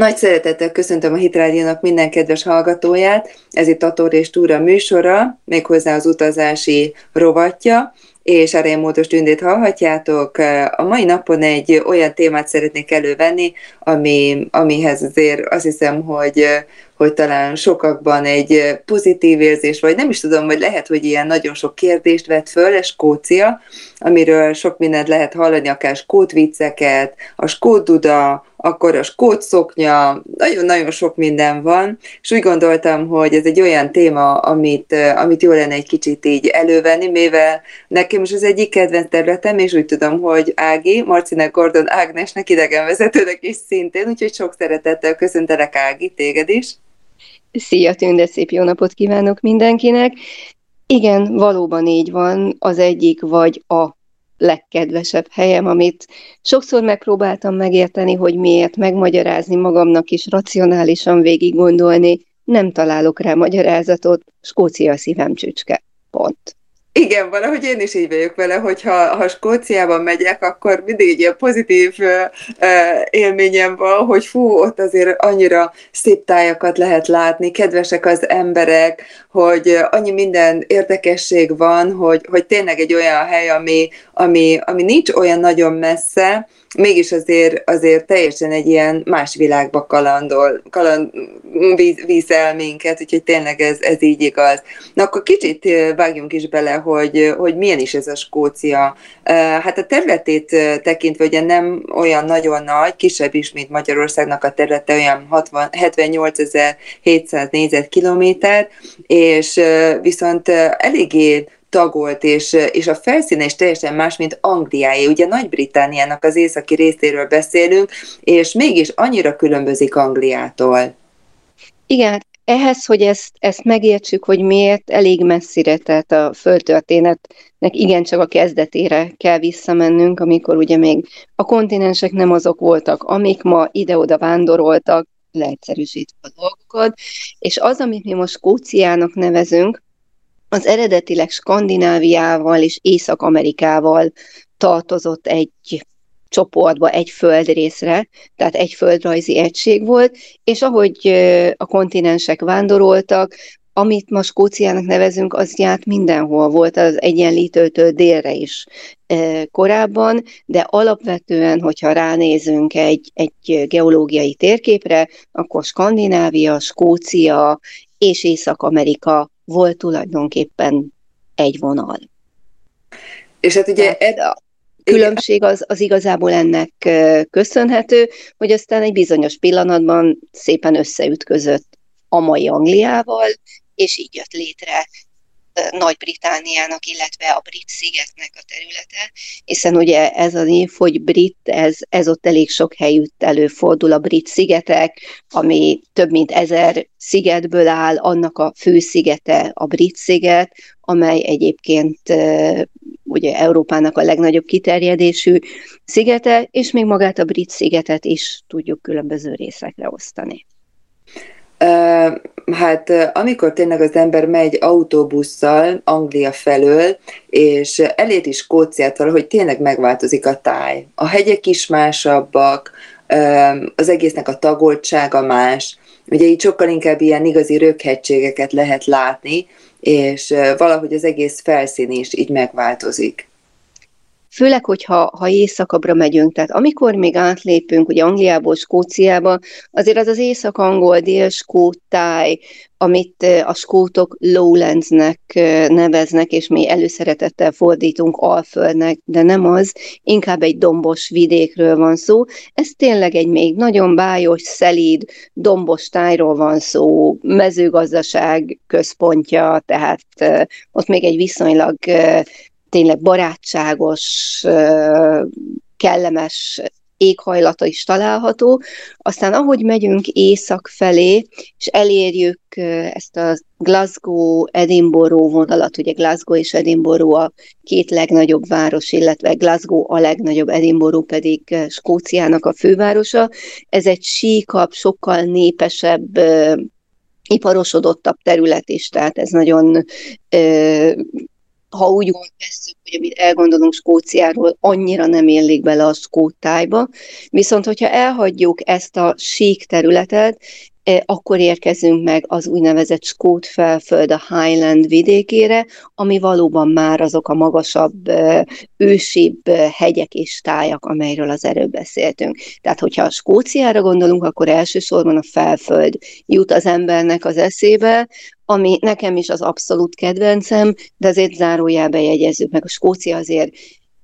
Nagy szeretettel köszöntöm a Hitrádiónak minden kedves hallgatóját. Ez itt a Tor és Túra műsora, méghozzá az utazási rovatja és erre módos tündét hallhatjátok. A mai napon egy olyan témát szeretnék elővenni, ami, amihez azért azt hiszem, hogy hogy talán sokakban egy pozitív érzés, vagy nem is tudom, vagy lehet, hogy ilyen nagyon sok kérdést vett föl, ez Skócia, amiről sok mindent lehet hallani, akár skót vicceket, a skót duda, akkor a skót szoknya, nagyon-nagyon sok minden van, és úgy gondoltam, hogy ez egy olyan téma, amit, amit jó lenne egy kicsit így elővenni, mivel nekem is az egyik kedvenc területem, és úgy tudom, hogy Ági, Marcinek Gordon Ágnesnek idegenvezetőnek is szintén, úgyhogy sok szeretettel köszöntelek Ági, téged is. Szia Tünde, szép jó napot kívánok mindenkinek! Igen, valóban így van, az egyik vagy a legkedvesebb helyem, amit sokszor megpróbáltam megérteni, hogy miért, megmagyarázni magamnak is, racionálisan végig gondolni, nem találok rá magyarázatot, Skócia szívem csücske. Pont. Igen, valahogy én is így vagyok vele, hogy ha, ha Skóciában megyek, akkor mindig egy ilyen pozitív uh, élményem van, hogy fú, ott azért annyira szép tájakat lehet látni, kedvesek az emberek, hogy annyi minden érdekesség van, hogy, hogy tényleg egy olyan hely, ami, ami, ami nincs olyan nagyon messze, mégis azért, azért teljesen egy ilyen más világba kalandol, kaland, víz, víz el minket, úgyhogy tényleg ez, ez így igaz. Na akkor kicsit vágjunk is bele, hogy, hogy milyen is ez a Skócia. Hát a területét tekintve ugye nem olyan nagyon nagy, kisebb is, mint Magyarországnak a területe, olyan 60, 78.700 négyzetkilométer, és viszont eléggé tagolt, és, és a felszíne is teljesen más, mint Angliáé. Ugye Nagy-Britániának az északi részéről beszélünk, és mégis annyira különbözik Angliától. Igen, ehhez, hogy ezt, ezt megértsük, hogy miért elég messzire, tehát a földtörténetnek igencsak a kezdetére kell visszamennünk, amikor ugye még a kontinensek nem azok voltak, amik ma ide-oda vándoroltak, leegyszerűsítve a dolgokat, és az, amit mi most Skóciának nevezünk, az eredetileg Skandináviával és Észak-Amerikával tartozott egy csoportba, egy földrészre, tehát egy földrajzi egység volt, és ahogy a kontinensek vándoroltak, amit ma Skóciának nevezünk, az járt mindenhol volt, az egyenlítőtől délre is korábban, de alapvetően, hogyha ránézünk egy, egy geológiai térképre, akkor Skandinávia, Skócia és Észak-Amerika volt tulajdonképpen egy vonal. És hát ugye ed, a különbség az, az igazából ennek köszönhető, hogy aztán egy bizonyos pillanatban szépen összeütközött a mai Angliával, és így jött létre nagy-Britániának, illetve a brit szigetnek a területe, hiszen ugye ez a név, hogy brit, ez, ez ott elég sok helyütt előfordul a brit szigetek, ami több mint ezer szigetből áll, annak a főszigete a brit sziget, amely egyébként ugye Európának a legnagyobb kiterjedésű szigete, és még magát a brit szigetet is tudjuk különböző részekre osztani. Hát amikor tényleg az ember megy autóbusszal Anglia felől, és elér is Skóciát hogy tényleg megváltozik a táj. A hegyek is másabbak, az egésznek a tagoltsága más. Ugye így sokkal inkább ilyen igazi röghegységeket lehet látni, és valahogy az egész felszín is így megváltozik főleg, hogyha ha északabbra megyünk, tehát amikor még átlépünk ugye Angliából Skóciába, azért az az észak-angol, dél-skót táj, amit a skótok lowlandsnek neveznek, és mi előszeretettel fordítunk alföldnek, de nem az, inkább egy dombos vidékről van szó. Ez tényleg egy még nagyon bájos, szelíd, dombos tájról van szó, mezőgazdaság központja, tehát ott még egy viszonylag tényleg barátságos, kellemes éghajlata is található. Aztán ahogy megyünk észak felé, és elérjük ezt a Glasgow-Edinburgh vonalat, ugye Glasgow és Edinburgh a két legnagyobb város, illetve Glasgow a legnagyobb, Edinburgh pedig Skóciának a fővárosa. Ez egy síkabb, sokkal népesebb iparosodottabb terület is, tehát ez nagyon ha úgy veszük, hogy amit elgondolunk Skóciáról, annyira nem illik bele a skót tájba. Viszont, hogyha elhagyjuk ezt a sík területet, akkor érkezünk meg az úgynevezett Skót felföld a Highland vidékére, ami valóban már azok a magasabb, e, ősibb e, hegyek és tájak, amelyről az előbb beszéltünk. Tehát, hogyha a Skóciára gondolunk, akkor elsősorban a felföld jut az embernek az eszébe, ami nekem is az abszolút kedvencem, de azért zárójelbe jegyezzük meg, a Skócia azért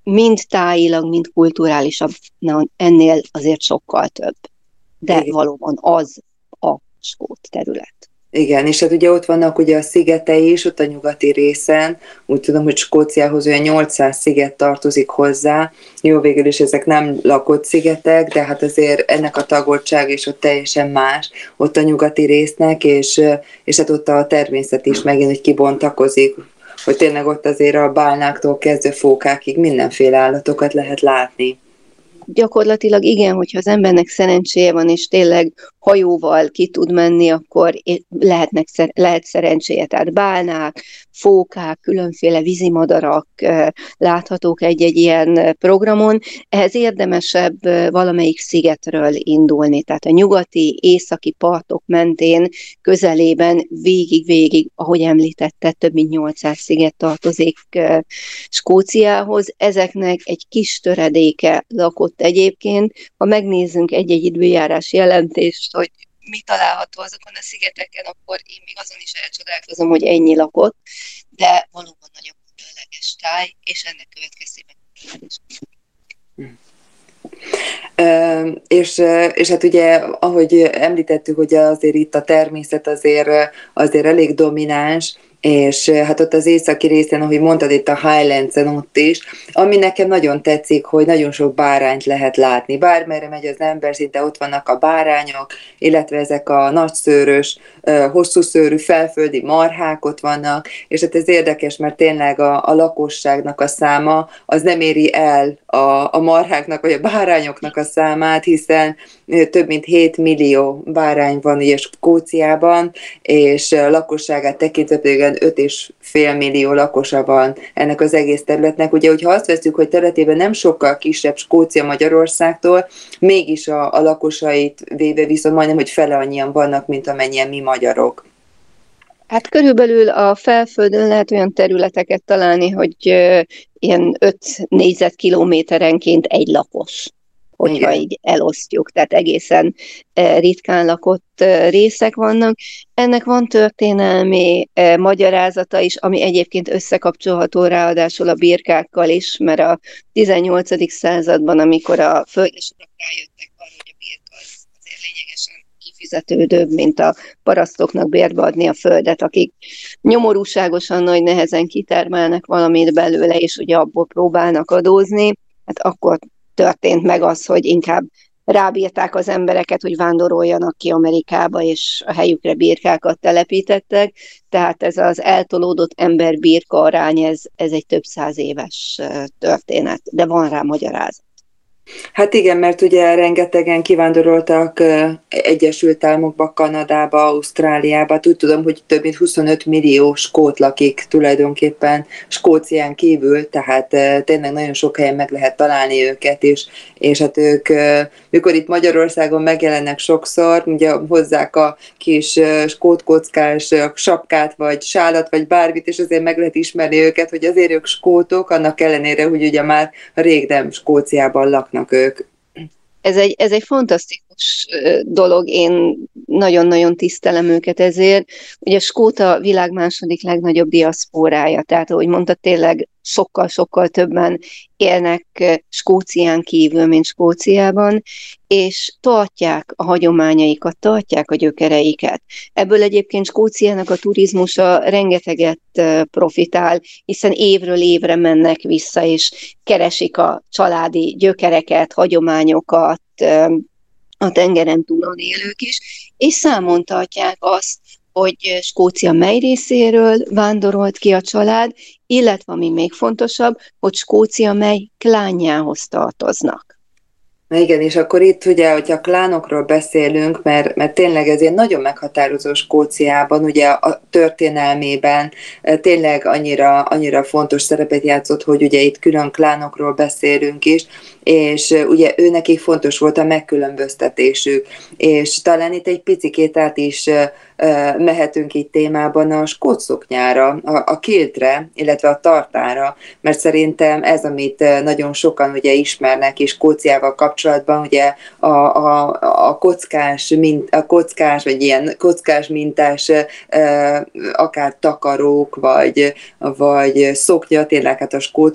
mind tájilag, mind kulturálisabb, ennél azért sokkal több. De valóban az skót terület. Igen, és hát ugye ott vannak ugye a szigetei is, ott a nyugati részen, úgy tudom, hogy Skóciához olyan 800 sziget tartozik hozzá, jó végül is ezek nem lakott szigetek, de hát azért ennek a tagoltság is ott teljesen más, ott a nyugati résznek, és, és hát ott a természet is megint, hogy kibontakozik, hogy tényleg ott azért a bálnáktól kezdve fókákig mindenféle állatokat lehet látni gyakorlatilag igen, hogyha az embernek szerencséje van, és tényleg hajóval ki tud menni, akkor lehetnek, lehet szerencséje. Tehát bálnák, fókák, különféle vízimadarak láthatók egy-egy ilyen programon. Ehhez érdemesebb valamelyik szigetről indulni, tehát a nyugati, északi partok mentén közelében végig-végig, ahogy említette, több mint 800 sziget tartozik Skóciához. Ezeknek egy kis töredéke lakott egyébként. Ha megnézzünk egy-egy időjárás jelentést, hogy mi található azokon a szigeteken, akkor én még azon is elcsodálkozom, hogy ennyi lakott, de valóban nagyon különleges táj, és ennek következtében és, és hát ugye, ahogy említettük, hogy azért itt a természet azért, azért elég domináns, és hát ott az északi részen, ahogy mondtad itt a Highlands-en ott is, ami nekem nagyon tetszik, hogy nagyon sok bárányt lehet látni. Bármerre megy az ember, szinte ott vannak a bárányok, illetve ezek a nagyszőrös, hosszú szőrű felföldi marhák ott vannak, és hát ez érdekes, mert tényleg a, a lakosságnak a száma az nem éri el a, a marháknak vagy a bárányoknak a számát, hiszen több mint 7 millió bárány van ugye Skóciában, és a lakosságát tekintve pedig 5,5 millió lakosa van ennek az egész területnek. Ugye, hogyha azt veszük, hogy területében nem sokkal kisebb Skócia Magyarországtól, mégis a, a lakosait véve viszont majdnem, hogy fele annyian vannak, mint amennyien mi magyarok. Hát körülbelül a felföldön lehet olyan területeket találni, hogy ilyen 5 négyzetkilométerenként egy lakos hogyha Igen. így elosztjuk, tehát egészen ritkán lakott részek vannak. Ennek van történelmi magyarázata is, ami egyébként összekapcsolható ráadásul a birkákkal is, mert a 18. században, amikor a földesek rájöttek arra, hogy a birka az azért lényegesen kifizetődőbb, mint a parasztoknak bérbe adni a földet, akik nyomorúságosan nagy nehezen kitermelnek valamit belőle, és ugye abból próbálnak adózni, hát akkor történt meg az, hogy inkább rábírták az embereket, hogy vándoroljanak ki Amerikába, és a helyükre birkákat telepítettek, tehát ez az eltolódott ember-birka arány, ez, ez egy több száz éves történet, de van rá magyarázat. Hát igen, mert ugye rengetegen kivándoroltak Egyesült Államokba, Kanadába, Ausztráliába. Úgy tudom, hogy több mint 25 millió skót lakik tulajdonképpen Skócián kívül, tehát tényleg nagyon sok helyen meg lehet találni őket, és, és hát ők, mikor itt Magyarországon megjelennek sokszor, ugye hozzák a kis skótkockás sapkát, vagy sálat, vagy bármit, és azért meg lehet ismerni őket, hogy azért ők skótok, annak ellenére, hogy ugye már rég nem Skóciában laknak laknak ők. Ez egy, ez egy fantasztikus dolog, én nagyon-nagyon tisztelem őket ezért. Ugye Skóta világ második legnagyobb diaszpórája, tehát ahogy mondta, tényleg sokkal-sokkal többen élnek Skócián kívül, mint Skóciában, és tartják a hagyományaikat, tartják a gyökereiket. Ebből egyébként Skóciának a turizmusa rengeteget profitál, hiszen évről évre mennek vissza, és keresik a családi gyökereket, hagyományokat, a tengeren túlon élők is, és számon tartják azt, hogy Skócia mely részéről vándorolt ki a család, illetve ami még fontosabb, hogy Skócia mely klánjához tartoznak. Na igen, és akkor itt ugye, hogyha klánokról beszélünk, mert, mert tényleg ez egy nagyon meghatározó Skóciában, ugye a történelmében tényleg annyira, annyira fontos szerepet játszott, hogy ugye itt külön klánokról beszélünk is, és ugye ő nekik fontos volt a megkülönböztetésük, és talán itt egy picikét át is mehetünk itt témában a skótszoknyára, a, a kiltre, illetve a tartára, mert szerintem ez, amit nagyon sokan ugye ismernek, és Skóciával kapcsolatban ugye a, a, a kockás, mint, a kockás, vagy ilyen kockás mintás akár takarók, vagy, vagy szoknya, tényleg hát a skót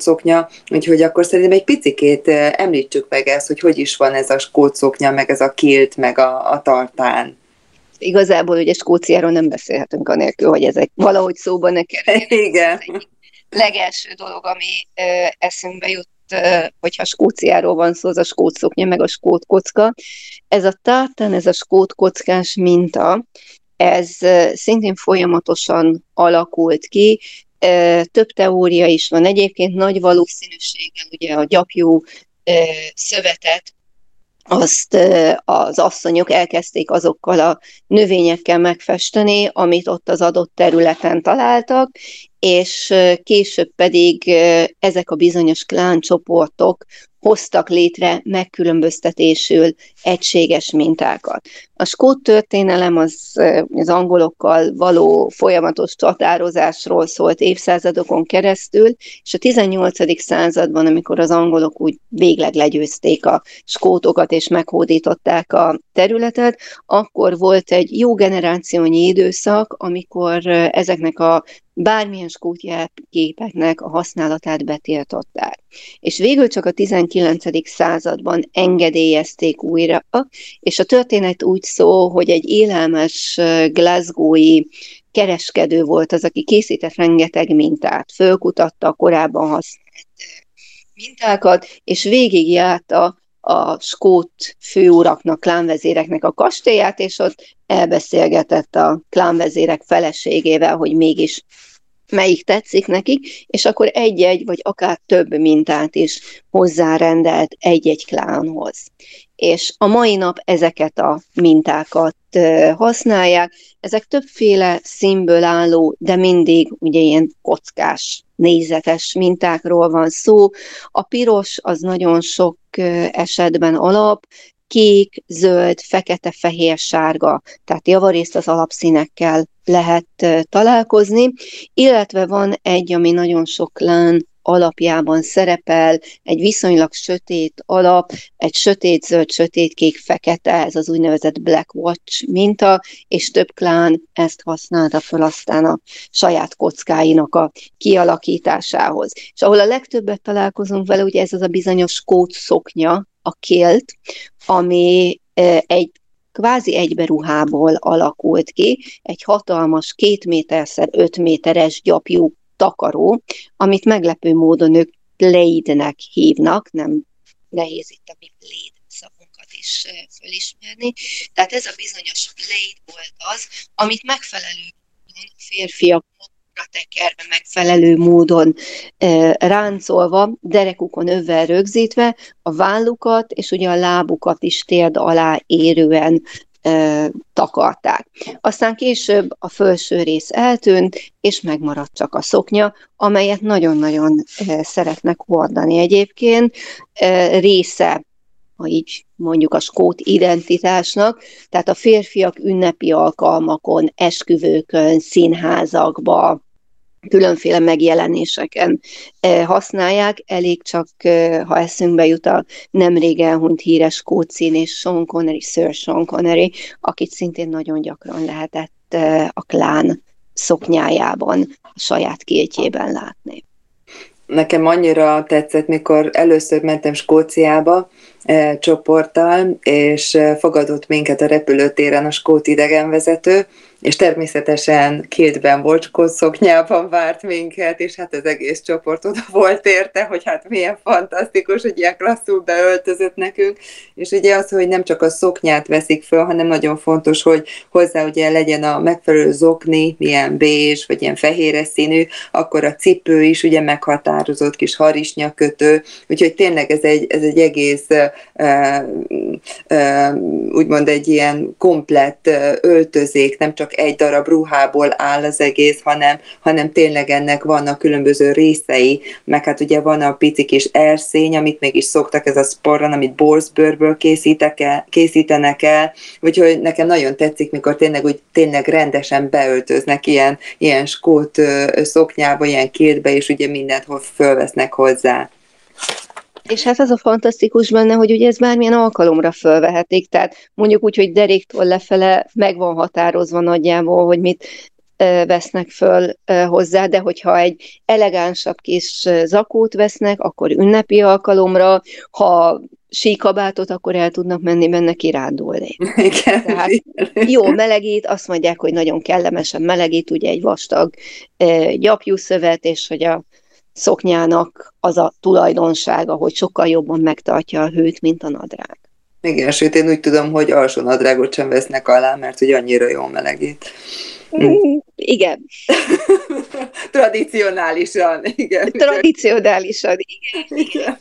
úgyhogy akkor szerintem egy picikét említsük meg ezt, hogy hogy is van ez a skót meg ez a kilt, meg a, a tartán igazából ugye Skóciáról nem beszélhetünk anélkül, hogy ezek valahogy szóba ne. Igen. legelső dolog, ami ö, eszünkbe jut, ö, hogyha Skóciáról van szó, az a skót szoknya, meg a skót kocka. Ez a tártán, ez a skót kockás minta, ez szintén folyamatosan alakult ki, több teória is van. Egyébként nagy valószínűséggel ugye a gyapjú szövetet azt az asszonyok elkezdték azokkal a növényekkel megfesteni, amit ott az adott területen találtak, és később pedig ezek a bizonyos kláncsoportok hoztak létre megkülönböztetésül egységes mintákat. A skót történelem az, az angolokkal való folyamatos csatározásról szólt évszázadokon keresztül, és a 18. században, amikor az angolok úgy végleg legyőzték a skótokat és meghódították a területet, akkor volt egy jó generációnyi időszak, amikor ezeknek a bármilyen skótjelképeknek a használatát betiltották. És végül csak a 19. században engedélyezték újra, és a történet úgy szól, hogy egy élelmes glasgowi kereskedő volt az, aki készített rengeteg mintát, fölkutatta a korábban használt mintákat, és végigjárta a skót főuraknak, klánvezéreknek a kastélyát, és ott elbeszélgetett a klánvezérek feleségével, hogy mégis melyik tetszik nekik, és akkor egy-egy, vagy akár több mintát is hozzárendelt egy-egy klánhoz. És a mai nap ezeket a mintákat használják. Ezek többféle színből álló, de mindig ugye ilyen kockás, nézetes mintákról van szó. A piros az nagyon sok esetben alap, kék, zöld, fekete, fehér, sárga, tehát javarészt az alapszínekkel lehet találkozni, illetve van egy, ami nagyon sok lán alapjában szerepel, egy viszonylag sötét alap, egy sötét zöld, sötét kék, fekete, ez az úgynevezett Black Watch minta, és több klán ezt használta fel aztán a saját kockáinak a kialakításához. És ahol a legtöbbet találkozunk vele, ugye ez az a bizonyos kód szoknya, a kilt, ami egy kvázi egyberuhából alakult ki, egy hatalmas két méterszer öt méteres gyapjú takaró, amit meglepő módon ők leidnek hívnak, nem nehéz itt a mi léd szavunkat is fölismerni. Tehát ez a bizonyos blade volt az, amit megfelelő férfiak tekerve megfelelő módon ráncolva, derekukon övvel rögzítve, a vállukat és ugye a lábukat is térd alá érően takarták. Aztán később a felső rész eltűnt, és megmaradt csak a szoknya, amelyet nagyon-nagyon szeretnek hordani egyébként. Része ha így mondjuk a skót identitásnak, tehát a férfiak ünnepi alkalmakon, esküvőkön, színházakba, különféle megjelenéseken eh, használják, elég csak, eh, ha eszünkbe jut a nemrég elhunyt híres kócin és Sean Connery, Sir Sean Connery, akit szintén nagyon gyakran lehetett eh, a klán szoknyájában, a saját kétjében látni. Nekem annyira tetszett, mikor először mentem Skóciába, csoporttal, és fogadott minket a repülőtéren a skót idegenvezető, és természetesen kétben volt szoknyában várt minket, és hát az egész csoport oda volt érte, hogy hát milyen fantasztikus, hogy ilyen klasszul beöltözött nekünk, és ugye az, hogy nem csak a szoknyát veszik föl, hanem nagyon fontos, hogy hozzá ugye legyen a megfelelő zokni, milyen bézs, vagy ilyen fehéres színű, akkor a cipő is ugye meghatározott kis harisnyakötő, úgyhogy tényleg ez egy, ez egy egész úgymond egy ilyen komplett öltözék, nem csak egy darab ruhából áll az egész, hanem, hanem tényleg ennek vannak különböző részei, meg hát ugye van a pici kis erszény, amit meg is szoktak, ez a sporran, amit borzbőrből készítek el, készítenek el, úgyhogy nekem nagyon tetszik, mikor tényleg úgy tényleg rendesen beöltöznek ilyen, ilyen skót szoknyába, ilyen kétbe, és ugye mindent fölvesznek hozzá. És hát az a fantasztikus benne, hogy ugye ez bármilyen alkalomra fölvehetik, tehát mondjuk úgy, hogy deréktől lefele meg van határozva nagyjából, hogy mit vesznek föl hozzá, de hogyha egy elegánsabb kis zakót vesznek, akkor ünnepi alkalomra, ha síkabátot, akkor el tudnak menni benne kirándulni. Igen, Tehát jó melegít, azt mondják, hogy nagyon kellemesen melegít, ugye egy vastag gyapjú szövet, és hogy a szoknyának az a tulajdonsága, hogy sokkal jobban megtartja a hőt, mint a nadrág. Igen, sőt én úgy tudom, hogy alsó nadrágot sem vesznek alá, mert hogy annyira jól melegít. Mm, igen. Tradicionálisan, igen. Tradicionálisan, igen. igen.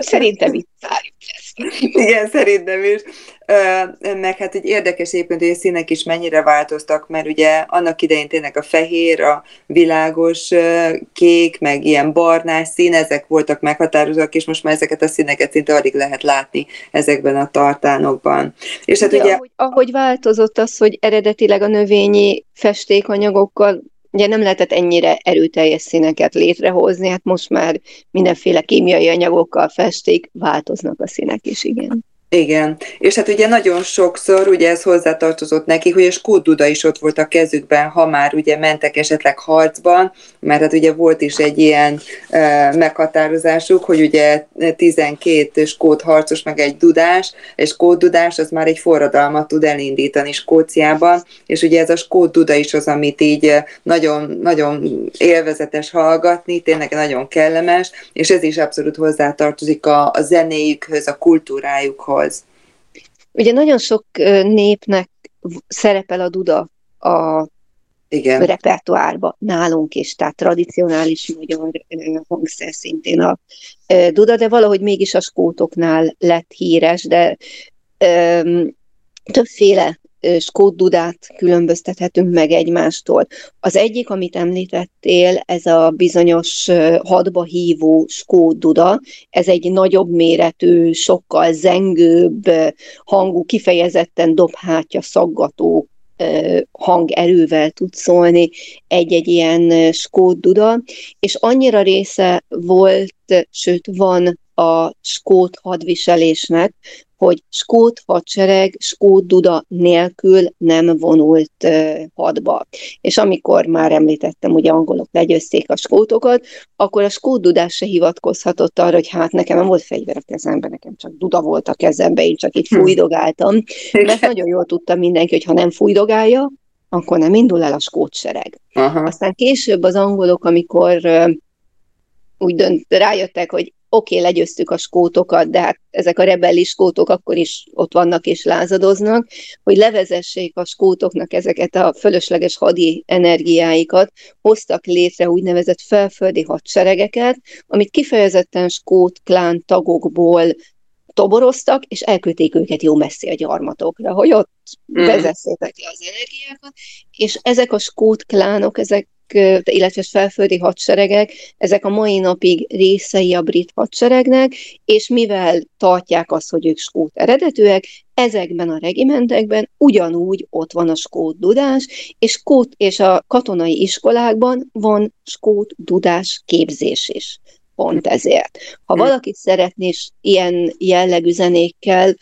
Szerintem itt várjuk lesz. Igen, szerintem is. Meg hát egy érdekes éppen, hogy a színek is mennyire változtak, mert ugye annak idején tényleg a fehér, a világos kék, meg ilyen barnás szín, ezek voltak meghatározóak, és most már ezeket a színeket szinte alig lehet látni ezekben a tartánokban. És hát ugye, ugye ahogy, ahogy változott az, hogy eredetileg a növényi festékanyagokkal ugye nem lehetett ennyire erőteljes színeket létrehozni, hát most már mindenféle kémiai anyagokkal festék, változnak a színek is, igen. Igen, és hát ugye nagyon sokszor ugye ez hozzátartozott neki, hogy a Skót is ott volt a kezükben, ha már ugye mentek esetleg harcban, mert hát ugye volt is egy ilyen e, meghatározásuk, hogy ugye 12 skót harcos meg egy dudás, és skót dudás az már egy forradalmat tud elindítani Skóciában, és ugye ez a skót is az, amit így nagyon, nagyon élvezetes hallgatni, tényleg nagyon kellemes, és ez is abszolút hozzátartozik a, a zenéjükhöz, a kultúrájukhoz az. Ugye nagyon sok népnek szerepel a duda a igen. repertoárba nálunk is, tehát tradicionális magyar hangszer szintén a duda, de valahogy mégis a skótoknál lett híres, de um, többféle skót dudát különböztethetünk meg egymástól. Az egyik, amit említettél, ez a bizonyos hadba hívó skót duda, ez egy nagyobb méretű, sokkal zengőbb hangú, kifejezetten dobhátja, szaggató hangerővel tud szólni egy-egy ilyen skót duda, és annyira része volt, sőt van a skót hadviselésnek, hogy skót hadsereg, skót duda nélkül nem vonult uh, hadba. És amikor már említettem, hogy angolok legyőzték a skótokat, akkor a skót dudás se hivatkozhatott arra, hogy hát nekem nem volt fegyver a kezemben, nekem csak duda volt a kezemben, én csak itt hm. fújdogáltam, mert nagyon jól tudta mindenki, hogy ha nem fújdogálja, akkor nem indul el a skót sereg. Aha. Aztán később az angolok, amikor uh, úgy dönt, rájöttek, hogy oké, okay, legyőztük a skótokat, de hát ezek a rebellis skótok akkor is ott vannak és lázadoznak, hogy levezessék a skótoknak ezeket a fölösleges hadi energiáikat, hoztak létre úgynevezett felföldi hadseregeket, amit kifejezetten skót klán tagokból toboroztak, és elküldték őket jó messzi a gyarmatokra, hogy ott mm. vezessétek le az energiákat, és ezek a skót klánok, ezek illetve felföldi hadseregek, ezek a mai napig részei a brit hadseregnek, és mivel tartják azt, hogy ők skót eredetűek, ezekben a regimentekben ugyanúgy ott van a skót dudás, és, skót, és a katonai iskolákban van skót dudás képzés is. Pont ezért. Ha hm. valaki szeretné ilyen jellegű zenékkel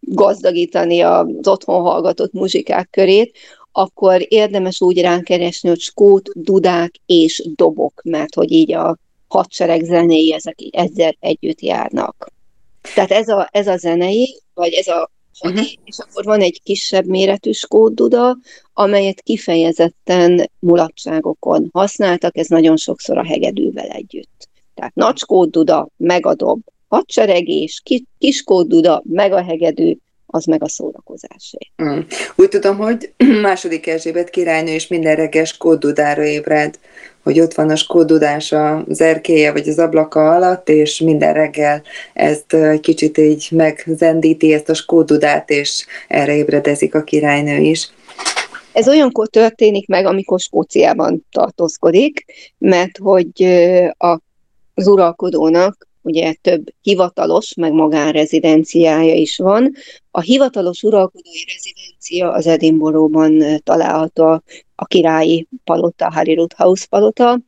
gazdagítani az otthon hallgatott muzsikák körét, akkor érdemes úgy ránkeresni, hogy skót, dudák és dobok, mert hogy így a hadsereg zenéi ezek így ezzel együtt járnak. Tehát ez a, ez a zenei, vagy ez a uh-huh. és akkor van egy kisebb méretű skót duda, amelyet kifejezetten mulatságokon használtak, ez nagyon sokszor a hegedűvel együtt. Tehát nagy duda, meg a dob, hadseregés, kis duda, meg a hegedű, az meg a szórakozásé. Mm. Úgy tudom, hogy második Erzsébet királynő is minden reggel skóddudára ébred, hogy ott van a skóddudás az erkéje vagy az ablaka alatt, és minden reggel ezt kicsit így megzendíti ezt a skóddudát, és erre ébredezik a királynő is. Ez olyankor történik meg, amikor Skóciában tartózkodik, mert hogy a, az uralkodónak ugye több hivatalos, meg magánrezidenciája is van. A hivatalos uralkodói rezidencia az Edinburghban található a királyi palota, Harry House palota.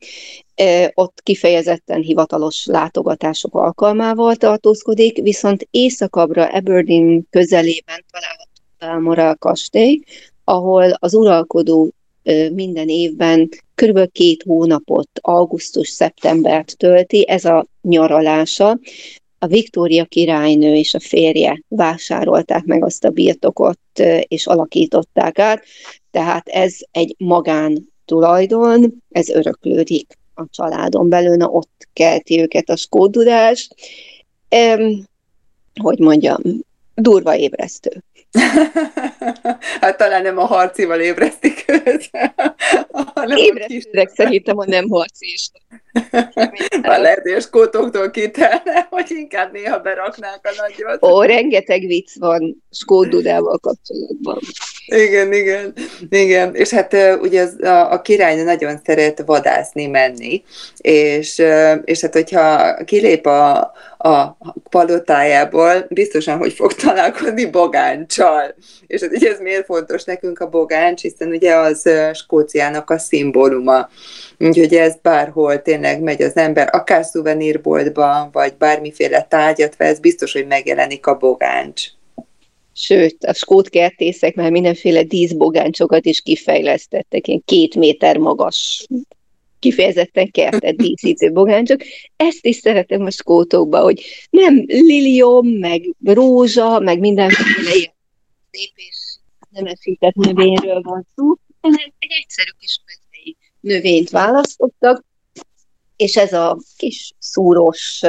Ott kifejezetten hivatalos látogatások alkalmával tartózkodik, viszont északabbra Aberdeen közelében található Balmoral kastély, ahol az uralkodó minden évben kb. két hónapot, augusztus-szeptembert tölti, ez a nyaralása. A Viktória királynő és a férje vásárolták meg azt a birtokot, és alakították át, tehát ez egy magán tulajdon, ez öröklődik a családon belül, na ott kelti őket a skódulást. hogy mondjam, durva ébresztő. hát talán nem a harcival ébresztik őt. Ébresztőnek szerintem a nem harci is. A lehetős kótoktól kitelne, hogy inkább néha beraknák a nagyot. Ó, rengeteg vicc van Skódudával kapcsolatban. Igen, igen, igen. És hát ugye az, a, a királynő nagyon szeret vadászni, menni, és, és hát hogyha kilép a, a palotájából, biztosan, hogy fog találkozni bogáncsal. És hát ugye ez miért fontos nekünk a bogáncs, hiszen ugye az Skóciának a szimbóluma. Úgyhogy ez bárhol tényleg megy az ember, akár szuvenírboltban, vagy bármiféle tárgyat vesz, biztos, hogy megjelenik a bogáncs. Sőt, a skót kertészek már mindenféle díszbogáncsokat is kifejlesztettek, ilyen két méter magas kifejezetten kertet díszítő bogáncsok. Ezt is szeretem a skótokba, hogy nem lilium, meg rózsa, meg mindenféle ilyen szép és nemesített növényről van szó, hanem egy egyszerű kis növényt választottak, és ez a kis szúrós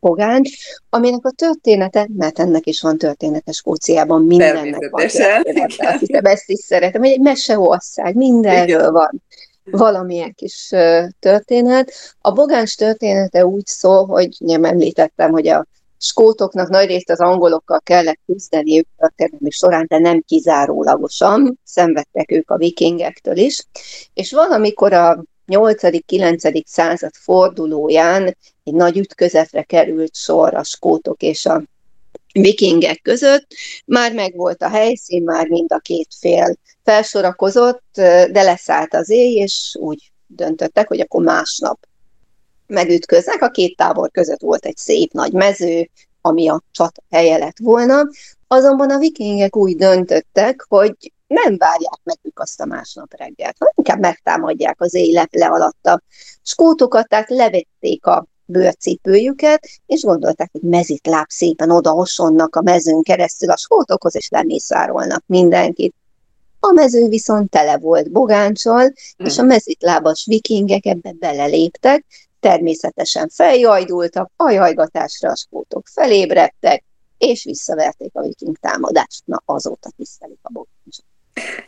pogáncs, aminek a története, mert ennek is van története Skóciában, mindennek van története. Hiszem, ezt is szeretem, egy meseország, mindenről Igen. van valamilyen kis történet. A bogáns története úgy szól, hogy nem említettem, hogy a skótoknak nagy részt az angolokkal kellett küzdeniük történelmi során, de nem kizárólagosan, szenvedtek ők a vikingektől is, és valamikor a 8.-9. század fordulóján egy nagy ütközetre került sor a skótok és a vikingek között. Már megvolt a helyszín, már mind a két fél felsorakozott, de leszállt az éj, és úgy döntöttek, hogy akkor másnap megütköznek. A két tábor között volt egy szép nagy mező, ami a csat helye lett volna. Azonban a vikingek úgy döntöttek, hogy nem várják meg ők azt a másnap reggelt, hanem inkább megtámadják az éj leple alatt a skótokat, tehát levették a bőrcipőjüket, és gondolták, hogy mezitláb szépen odaosonnak a mezőn keresztül a skótokhoz, és lemészárolnak mindenkit. A mező viszont tele volt bogáncsal, hmm. és a mezitlábas vikingek ebbe beleléptek, természetesen feljajdultak, a jajgatásra a skótok felébredtek, és visszaverték a viking támadást. Na, azóta tisztelik a bogáncsot.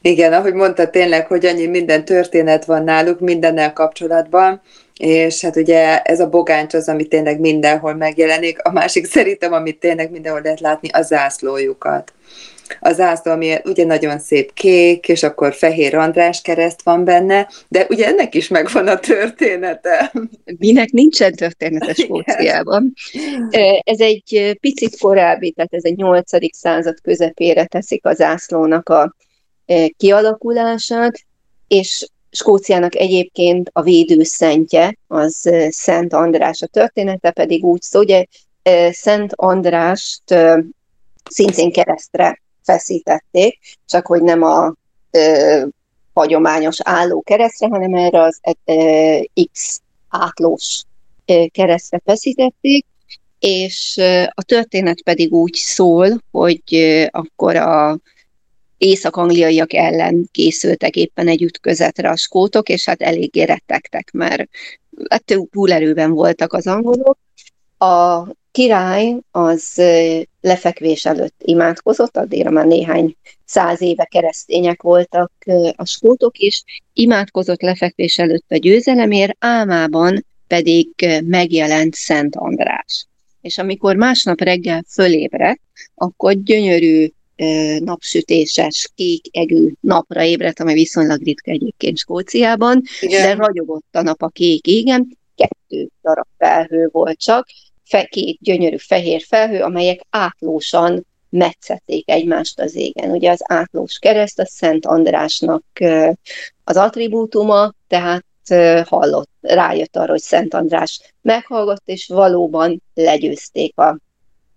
Igen, ahogy mondta tényleg, hogy annyi minden történet van náluk mindennel kapcsolatban, és hát ugye ez a bogáncs az, ami tényleg mindenhol megjelenik, a másik szerintem, amit tényleg mindenhol lehet látni, a zászlójukat. A zászló, ami ugye nagyon szép kék, és akkor fehér András kereszt van benne, de ugye ennek is megvan a története. Minek nincsen története Skóciában. Ez egy picit korábbi, tehát ez egy 8. század közepére teszik a zászlónak a kialakulását, és Skóciának egyébként a védőszentje, az Szent András. A története pedig úgy szó, ugye Szent Andrást szintén keresztre feszítették, csak hogy nem a ö, hagyományos álló keresztre, hanem erre az ö, X átlós ö, keresztre feszítették, és a történet pedig úgy szól, hogy akkor a észak-angliaiak ellen készültek éppen egy ütközetre a skótok, és hát eléggé rettegtek, mert hát túlerőben voltak az angolok. A király az lefekvés előtt imádkozott, addigra már néhány száz éve keresztények voltak a skótok is, imádkozott lefekvés előtt a győzelemért, álmában pedig megjelent Szent András. És amikor másnap reggel fölébredt, akkor gyönyörű napsütéses, kék egű napra ébredt, ami viszonylag ritka egyébként Skóciában, Igen. de ragyogott a nap a kék égen, kettő darab felhő volt csak, fe, két gyönyörű fehér felhő, amelyek átlósan metszették egymást az égen. Ugye az átlós kereszt a Szent Andrásnak az attribútuma, tehát hallott, rájött arra, hogy Szent András meghallgott, és valóban legyőzték a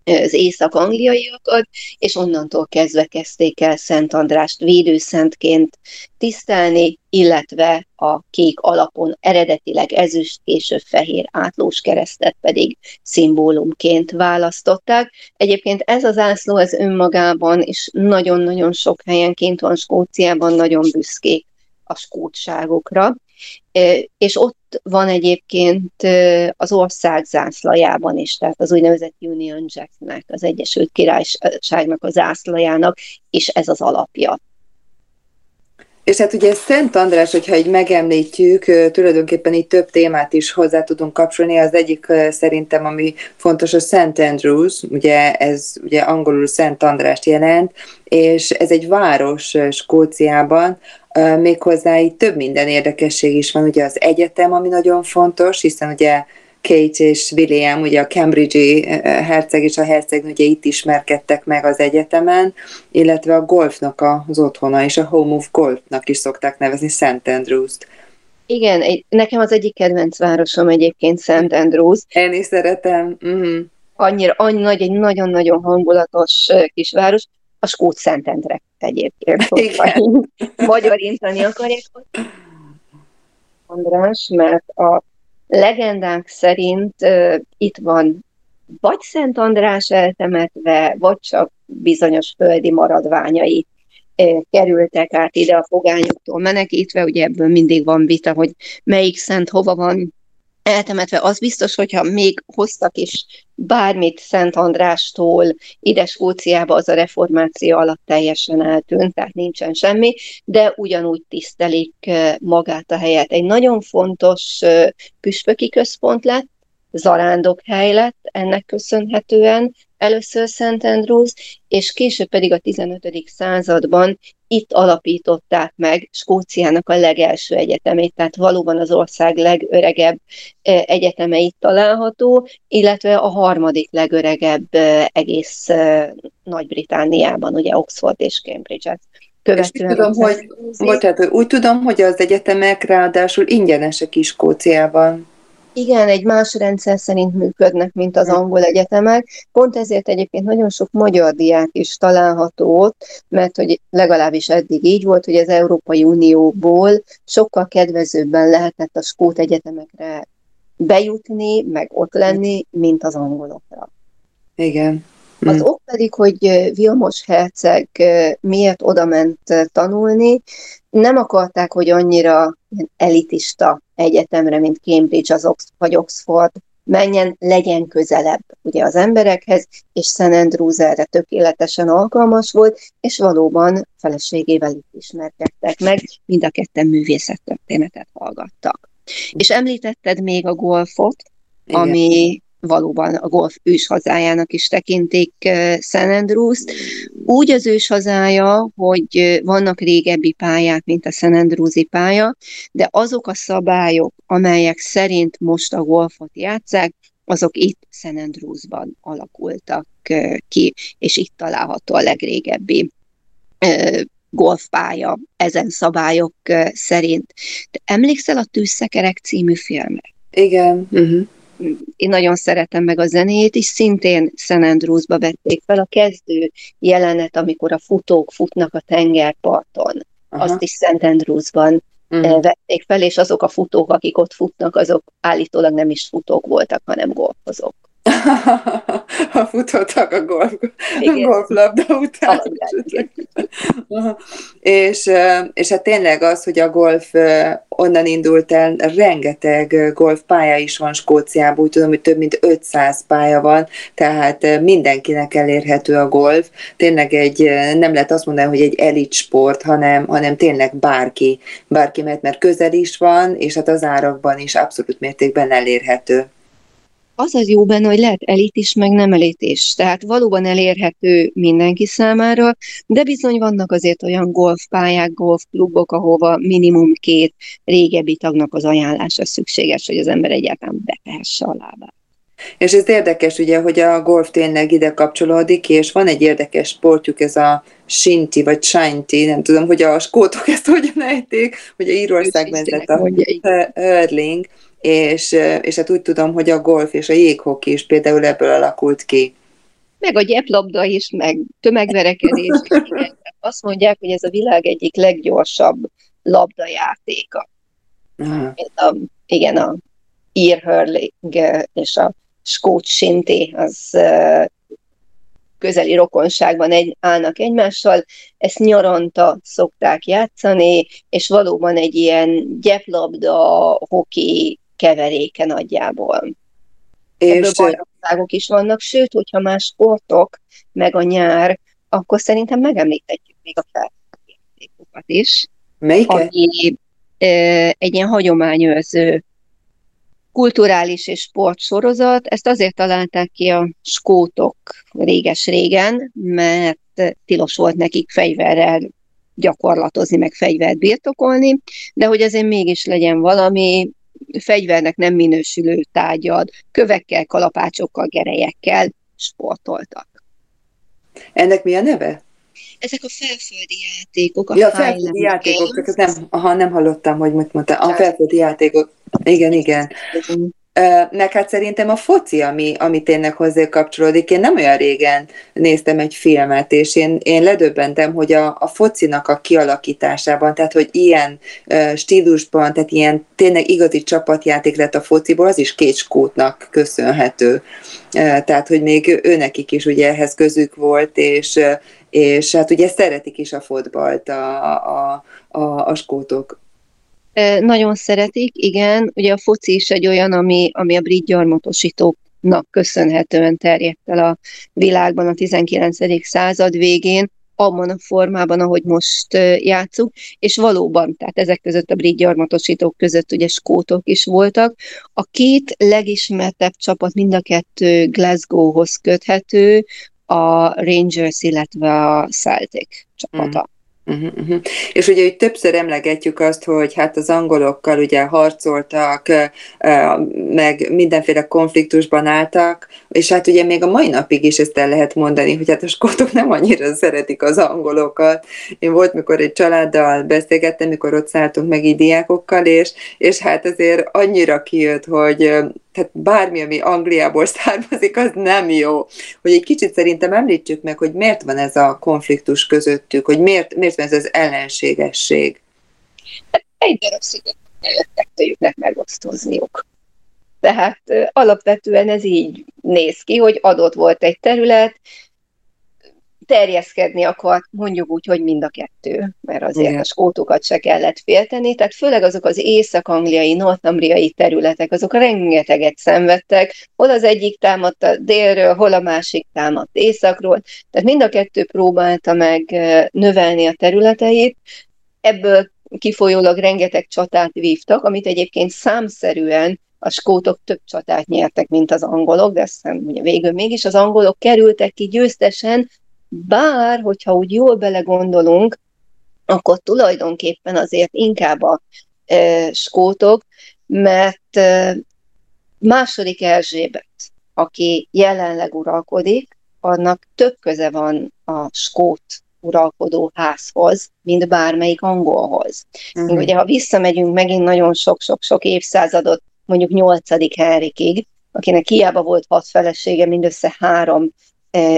az észak-angliaiakat, és onnantól kezdve kezdték el Szent Andrást védőszentként tisztelni, illetve a kék alapon eredetileg ezüst, később fehér átlós keresztet pedig szimbólumként választották. Egyébként ez az ászló ez önmagában is nagyon-nagyon sok helyen kint van Skóciában, nagyon büszkék a skótságokra, és ott van egyébként az ország zászlajában is, tehát az úgynevezett Union Jacknek, az Egyesült Királyságnak a zászlajának, és ez az alapja. És hát ugye Szent András, hogyha így megemlítjük, tulajdonképpen így több témát is hozzá tudunk kapcsolni. Az egyik szerintem, ami fontos, a Szent Andrews, ugye ez ugye angolul Szent Andrást jelent, és ez egy város Skóciában, méghozzá így több minden érdekesség is van, ugye az egyetem, ami nagyon fontos, hiszen ugye Kate és William, ugye a Cambridge-i herceg és a hercegnő ugye itt ismerkedtek meg az egyetemen, illetve a golfnak az otthona, és a Home of Golfnak is szokták nevezni St. Andrews-t. Igen, egy, nekem az egyik kedvenc városom egyébként St. Andrews. Én is szeretem. Uh-huh. Annyira, annyi nagy, egy nagyon-nagyon hangulatos kisváros a Skót Szentendre egyébként, magyarintani akarják. András, mert a legendák szerint itt van vagy Szent András eltemetve, vagy csak bizonyos földi maradványai kerültek át ide a fogányoktól menekítve, ugye ebből mindig van vita, hogy melyik szent hova van eltemetve. Az biztos, hogyha még hoztak is bármit Szent Andrástól ide Skóciába, az a reformáció alatt teljesen eltűnt, tehát nincsen semmi, de ugyanúgy tisztelik magát a helyet. Egy nagyon fontos püspöki központ lett, hely lett ennek köszönhetően, először Szent Andrews, és később pedig a 15. században itt alapították meg Skóciának a legelső egyetemét, tehát valóban az ország legöregebb egyeteme itt található, illetve a harmadik legöregebb egész Nagy-Britániában, ugye Oxford és Cambridge-et követően. tudom, hogy, bocsánat, úgy tudom, hogy az egyetemek ráadásul ingyenesek is Skóciában. Igen, egy más rendszer szerint működnek, mint az angol egyetemek. Pont ezért egyébként nagyon sok magyar diák is található ott, mert hogy legalábbis eddig így volt, hogy az Európai Unióból sokkal kedvezőbben lehetett a skót egyetemekre bejutni, meg ott lenni, mint az angolokra. Igen. Az mm. ok pedig, hogy Vilmos herceg miért oda ment tanulni, nem akarták, hogy annyira elitista egyetemre, mint Cambridge az Ox- vagy Oxford menjen, legyen közelebb ugye az emberekhez, és St. Andrews erre tökéletesen alkalmas volt, és valóban feleségével itt ismerkedtek meg, mind a ketten művészettörténetet hallgattak. És említetted még a golfot, Igen. ami valóban a golf őshazájának is tekintik St. andrews Úgy az őshazája, hogy vannak régebbi pályák, mint a St. andrews pálya, de azok a szabályok, amelyek szerint most a golfot játszák, azok itt St. Andrewsban alakultak ki, és itt található a legrégebbi golfpálya ezen szabályok szerint. De emlékszel a Tűzszekerek című filmre? Igen. Uh-huh én nagyon szeretem meg a zenét is, szintén St. Andrewsba vették fel a kezdő jelenet, amikor a futók futnak a tengerparton. Aha. Azt is St. Andrewsban uh-huh. vették fel, és azok a futók, akik ott futnak, azok állítólag nem is futók voltak, hanem golfozók. ha futottak a golf, golflabda után. és, és hát tényleg az, hogy a golf onnan indult el, rengeteg golfpálya is van Skóciában, úgy tudom, hogy több mint 500 pálya van, tehát mindenkinek elérhető a golf. Tényleg egy, nem lehet azt mondani, hogy egy elit sport, hanem, hanem tényleg bárki, bárki mert, mert közel is van, és hát az árakban is abszolút mértékben elérhető az az jó benne, hogy lehet elit is, meg nem elit is. Tehát valóban elérhető mindenki számára, de bizony vannak azért olyan golfpályák, golfklubok, ahova minimum két régebbi tagnak az ajánlása szükséges, hogy az ember egyáltalán betehesse a lábát. És ez érdekes ugye, hogy a golf tényleg ide kapcsolódik, és van egy érdekes sportjuk, ez a Shinti, vagy Shinti, nem tudom, hogy a skótok ezt hogyan ejték, hogy a Írországban ez a hurling, és, és hát úgy tudom, hogy a golf és a jéghoki is például ebből alakult ki. Meg a gyeplabda is, meg tömegverekedés. Azt mondják, hogy ez a világ egyik leggyorsabb labdajátéka. A, igen, a ear hurling és a skót shinty, az közeli rokonságban egy, állnak egymással, ezt nyaranta szokták játszani, és valóban egy ilyen gyeplabda, hoki keveréke nagyjából. És Ebből bajnokságok is vannak, sőt, hogyha más sportok, meg a nyár, akkor szerintem megemlíthetjük még a feljátékokat is. Melyiket? Ami egy ilyen hagyományőrző kulturális és sportsorozat. Ezt azért találták ki a skótok réges-régen, mert tilos volt nekik fegyverrel gyakorlatozni, meg fegyvert birtokolni, de hogy azért mégis legyen valami, fegyvernek nem minősülő tárgyad, kövekkel, kalapácsokkal, gerejekkel sportoltak. Ennek mi a neve? Ezek a felföldi játékok. A ja, a felföldi játékok, csak nem, aha, nem hallottam, hogy mit mondta. A felföldi játékok. Igen, igen. Meg hát szerintem a foci, ami, ami tényleg hozzá kapcsolódik. Én nem olyan régen néztem egy filmet, és én, én ledöbbentem, hogy a, a focinak a kialakításában, tehát hogy ilyen uh, stílusban, tehát ilyen tényleg igazi csapatjáték lett a fociból, az is két skótnak köszönhető. Uh, tehát, hogy még őnekik is ugye ehhez közük volt, és, és hát ugye szeretik is a fotbalt a, a, a, a skótok. Nagyon szeretik, igen. Ugye a foci is egy olyan, ami, ami a brit gyarmatosítóknak köszönhetően terjedt el a világban a 19. század végén, abban a formában, ahogy most játszunk, és valóban, tehát ezek között a brit gyarmatosítók között ugye skótok is voltak. A két legismertebb csapat mind a kettő Glasgowhoz köthető, a Rangers, illetve a Celtic csapata. Mm. Uh-huh, uh-huh. És ugye hogy többször emlegetjük azt, hogy hát az angolokkal ugye harcoltak, meg mindenféle konfliktusban álltak, és hát ugye még a mai napig is ezt el lehet mondani, hogy hát a skótok nem annyira szeretik az angolokat. Én volt, mikor egy családdal beszélgettem, mikor ott szálltunk meg így diákokkal, és, és hát azért annyira kijött, hogy tehát bármi, ami Angliából származik, az nem jó. Hogy egy kicsit szerintem említsük meg, hogy miért van ez a konfliktus közöttük, hogy miért, miért van ez az ellenségesség. Egy darab sziget jöttek tőjüknek megosztozniuk. Tehát alapvetően ez így néz ki, hogy adott volt egy terület, terjeszkedni akart, mondjuk úgy, hogy mind a kettő, mert azért Igen. a skótokat se kellett félteni, tehát főleg azok az észak-angliai, northambriai területek, azok rengeteget szenvedtek, hol az egyik támadta délről, hol a másik támadt északról, tehát mind a kettő próbálta meg növelni a területeit, ebből kifolyólag rengeteg csatát vívtak, amit egyébként számszerűen a skótok több csatát nyertek, mint az angolok, de aztán ugye végül mégis az angolok kerültek ki győztesen, bár, hogyha úgy jól belegondolunk, akkor tulajdonképpen azért inkább a e, skótok, mert e, második Erzsébet, aki jelenleg uralkodik, annak több köze van a skót uralkodó házhoz, mint bármelyik angolhoz. Uh-huh. Ugye, ha visszamegyünk megint nagyon sok-sok-sok évszázadot, mondjuk 8. Henrikig, akinek hiába volt hat felesége, mindössze három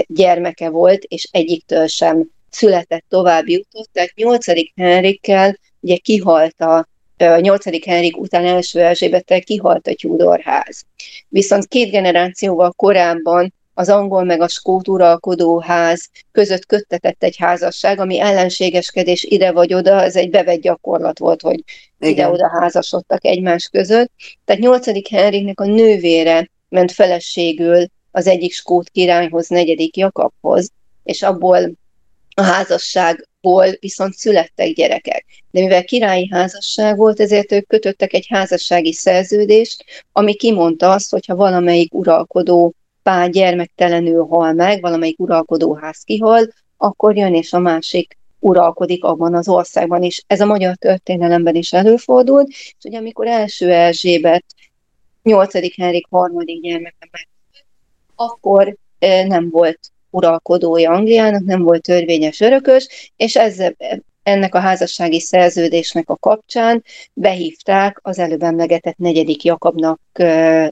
gyermeke volt, és egyiktől sem született tovább jutott, tehát nyolcadik Henrikkel ugye kihalt a a 8. Henrik után első Erzsébettel kihalt a Tudorház. Viszont két generációval korábban az angol meg a skót uralkodó ház között köttetett egy házasság, ami ellenségeskedés ide vagy oda, ez egy bevett gyakorlat volt, hogy ide-oda házasodtak egymás között. Tehát 8. Henriknek a nővére ment feleségül az egyik skót királyhoz, negyedik Jakabhoz, és abból a házasságból viszont születtek gyerekek. De mivel királyi házasság volt, ezért ők kötöttek egy házassági szerződést, ami kimondta azt, hogyha valamelyik uralkodó pár gyermektelenül hal meg, valamelyik uralkodóház kihal, akkor jön és a másik uralkodik abban az országban is. Ez a magyar történelemben is előfordult, és ugye amikor első Erzsébet 8. Henrik harmadik gyermeke akkor nem volt uralkodója Angliának, nem volt törvényes örökös, és ezzel, ennek a házassági szerződésnek a kapcsán behívták az előbb emlegetett negyedik Jakabnak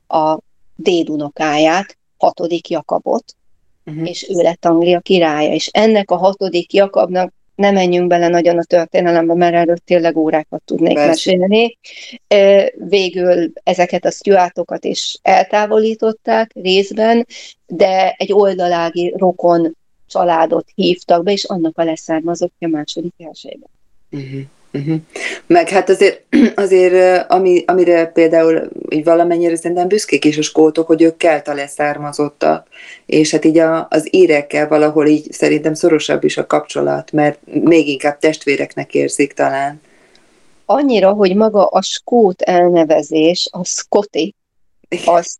a dédunokáját, hatodik Jakabot, uh-huh. és ő lett Anglia királya, és ennek a hatodik Jakabnak nem menjünk bele nagyon a történelembe, mert erről tényleg órákat tudnék Persze. mesélni. Végül ezeket a Stuartokat is eltávolították részben, de egy oldalági rokon családot hívtak be, és annak a leszármazottja második elsőben. Uh-huh. Uh-huh. Meg hát azért, azért ami, amire például így valamennyire szerintem büszkék is a skótok, hogy ők kelta leszármazottak, és hát így a, az írekkel valahol így szerintem szorosabb is a kapcsolat, mert még inkább testvéreknek érzik talán. Annyira, hogy maga a skót elnevezés, a skoti, az,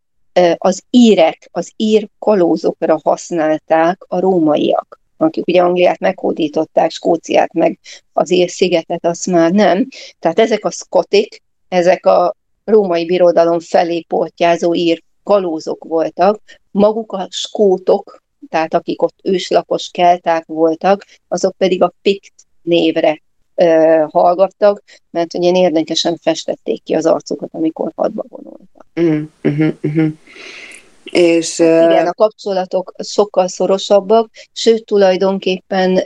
az írek, az ír kalózokra használták a rómaiak akik ugye Angliát meghódították, Skóciát meg az ír-szigetet, azt már nem. Tehát ezek a szkotik, ezek a római birodalom felé portyázó ír kalózok voltak, maguk a skótok, tehát akik ott őslakos kelták voltak, azok pedig a Pikt névre ö, hallgattak, mert ugye érdekesen festették ki az arcukat, amikor hadba vonultak. Mm, mm, mm, és, Igen, a kapcsolatok sokkal szorosabbak, sőt tulajdonképpen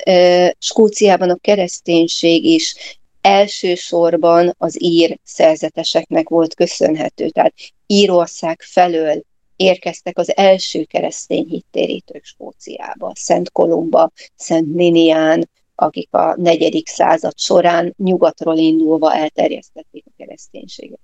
Skóciában a kereszténység is elsősorban az ír szerzeteseknek volt köszönhető. Tehát Írország felől érkeztek az első keresztény hittérítők Skóciába, Szent Kolumba, Szent Ninián, akik a negyedik század során nyugatról indulva elterjesztették a kereszténységet.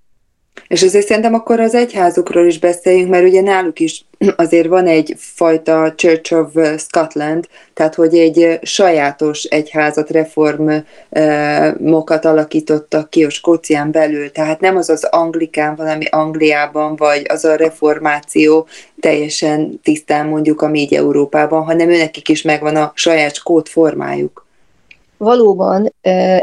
És azért szerintem akkor az egyházukról is beszéljünk, mert ugye náluk is azért van egy fajta Church of Scotland, tehát hogy egy sajátos egyházat, reformokat alakítottak ki a Skócián belül, tehát nem az az anglikán valami Angliában, vagy az a reformáció teljesen tisztán mondjuk, ami így Európában, hanem őnekik is megvan a saját skót formájuk. Valóban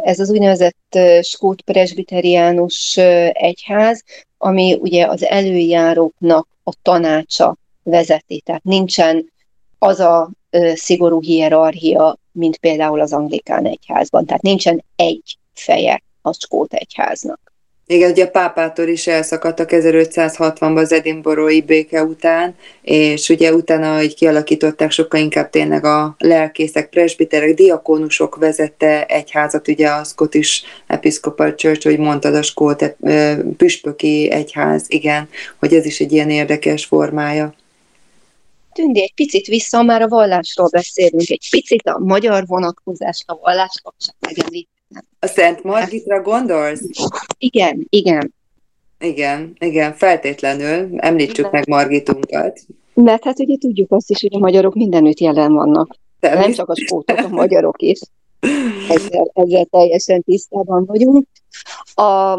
ez az úgynevezett skót presbiteriánus egyház, ami ugye az előjáróknak a tanácsa vezeti, tehát nincsen az a szigorú hierarchia, mint például az anglikán egyházban, tehát nincsen egy feje a skót egyháznak. Igen, ugye a pápától is elszakadtak 1560-ban az edinborói béke után, és ugye utána, hogy kialakították sokkal inkább tényleg a lelkészek, presbiterek, diakónusok vezette egyházat, ugye a Scottish Episcopal Church, hogy mondtad, a skót püspöki egyház, igen, hogy ez is egy ilyen érdekes formája. Tündi, egy picit vissza, már a vallásról beszélünk, egy picit a magyar vonatkozást a vallás kapcsán megemlít a Szent Margitra gondolsz? Igen, igen. Igen, igen, feltétlenül. Említsük igen. meg Margitunkat. Mert hát ugye tudjuk azt is, hogy a magyarok mindenütt jelen vannak. Természet. Nem csak a skótok, a magyarok is. Ezzel, ezzel teljesen tisztában vagyunk. A,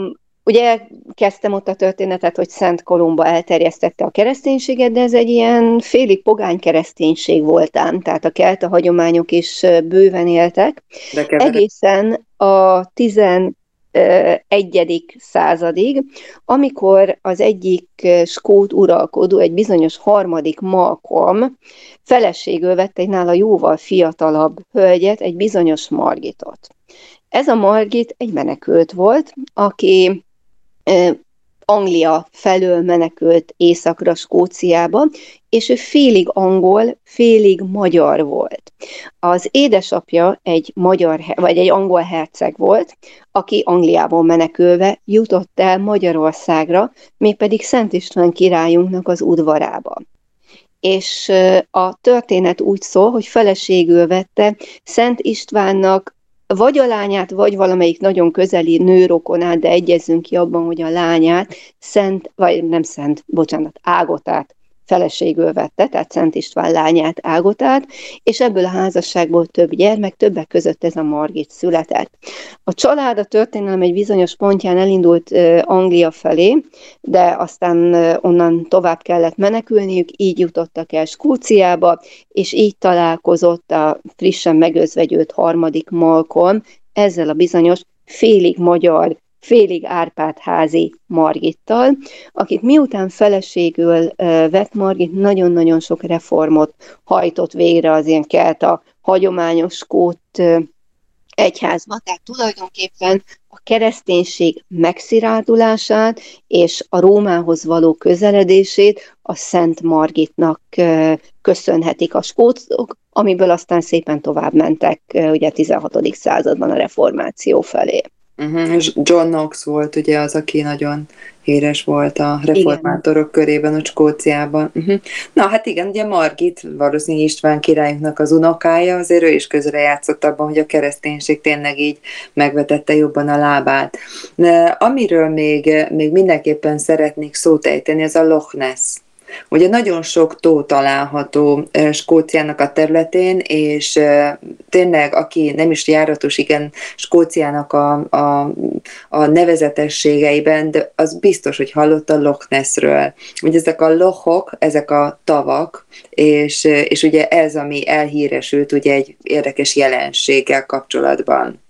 Ugye kezdtem ott a történetet, hogy Szent Kolumba elterjesztette a kereszténységet, de ez egy ilyen félig pogány kereszténység voltám, tehát a kelta hagyományok is bőven éltek. De Egészen a 11. századig, amikor az egyik skót uralkodó, egy bizonyos harmadik Malcolm feleségül vette egy nála jóval fiatalabb hölgyet, egy bizonyos Margitot. Ez a Margit egy menekült volt, aki Anglia felől menekült északra Skóciába, és ő félig angol, félig magyar volt. Az édesapja egy magyar, vagy egy angol herceg volt, aki Angliából menekülve jutott el Magyarországra, mégpedig Szent István királyunknak az udvarába és a történet úgy szól, hogy feleségül vette Szent Istvánnak vagy a lányát, vagy valamelyik nagyon közeli nőrokonát, de egyezünk ki abban, hogy a lányát Szent, vagy nem Szent, bocsánat, Ágotát feleségül vette, tehát Szent István lányát Ágotát, és ebből a házasságból több gyermek, többek között ez a Margit született. A család a történelem egy bizonyos pontján elindult Anglia felé, de aztán onnan tovább kellett menekülniük, így jutottak el Skóciába, és így találkozott a frissen megözvegyült harmadik Malcolm ezzel a bizonyos félig magyar félig Árpád házi Margittal, akit miután feleségül vett Margit, nagyon-nagyon sok reformot hajtott végre az ilyen kelt a hagyományos skót egyházba, tehát tulajdonképpen a kereszténység megszirárdulását és a Rómához való közeledését a Szent Margitnak köszönhetik a skótok, amiből aztán szépen tovább mentek ugye 16. században a reformáció felé. Uh-huh. És John Knox volt ugye az, aki nagyon híres volt a reformátorok igen. körében, a Skóciában. Uh-huh. Na hát igen, ugye Margit, valószínűleg István királyunknak az unokája, azért ő is közre játszott abban, hogy a kereszténység tényleg így megvetette jobban a lábát. De amiről még, még mindenképpen szeretnék szót ejteni, ez a Loch Ness Ugye nagyon sok tó található Skóciának a területén, és tényleg, aki nem is járatos, igen, Skóciának a, a, a nevezetességeiben, de az biztos, hogy hallott a Loch Nessről. Ugye ezek a lochok, ezek a tavak, és, és ugye ez, ami elhíresült ugye egy érdekes jelenséggel kapcsolatban.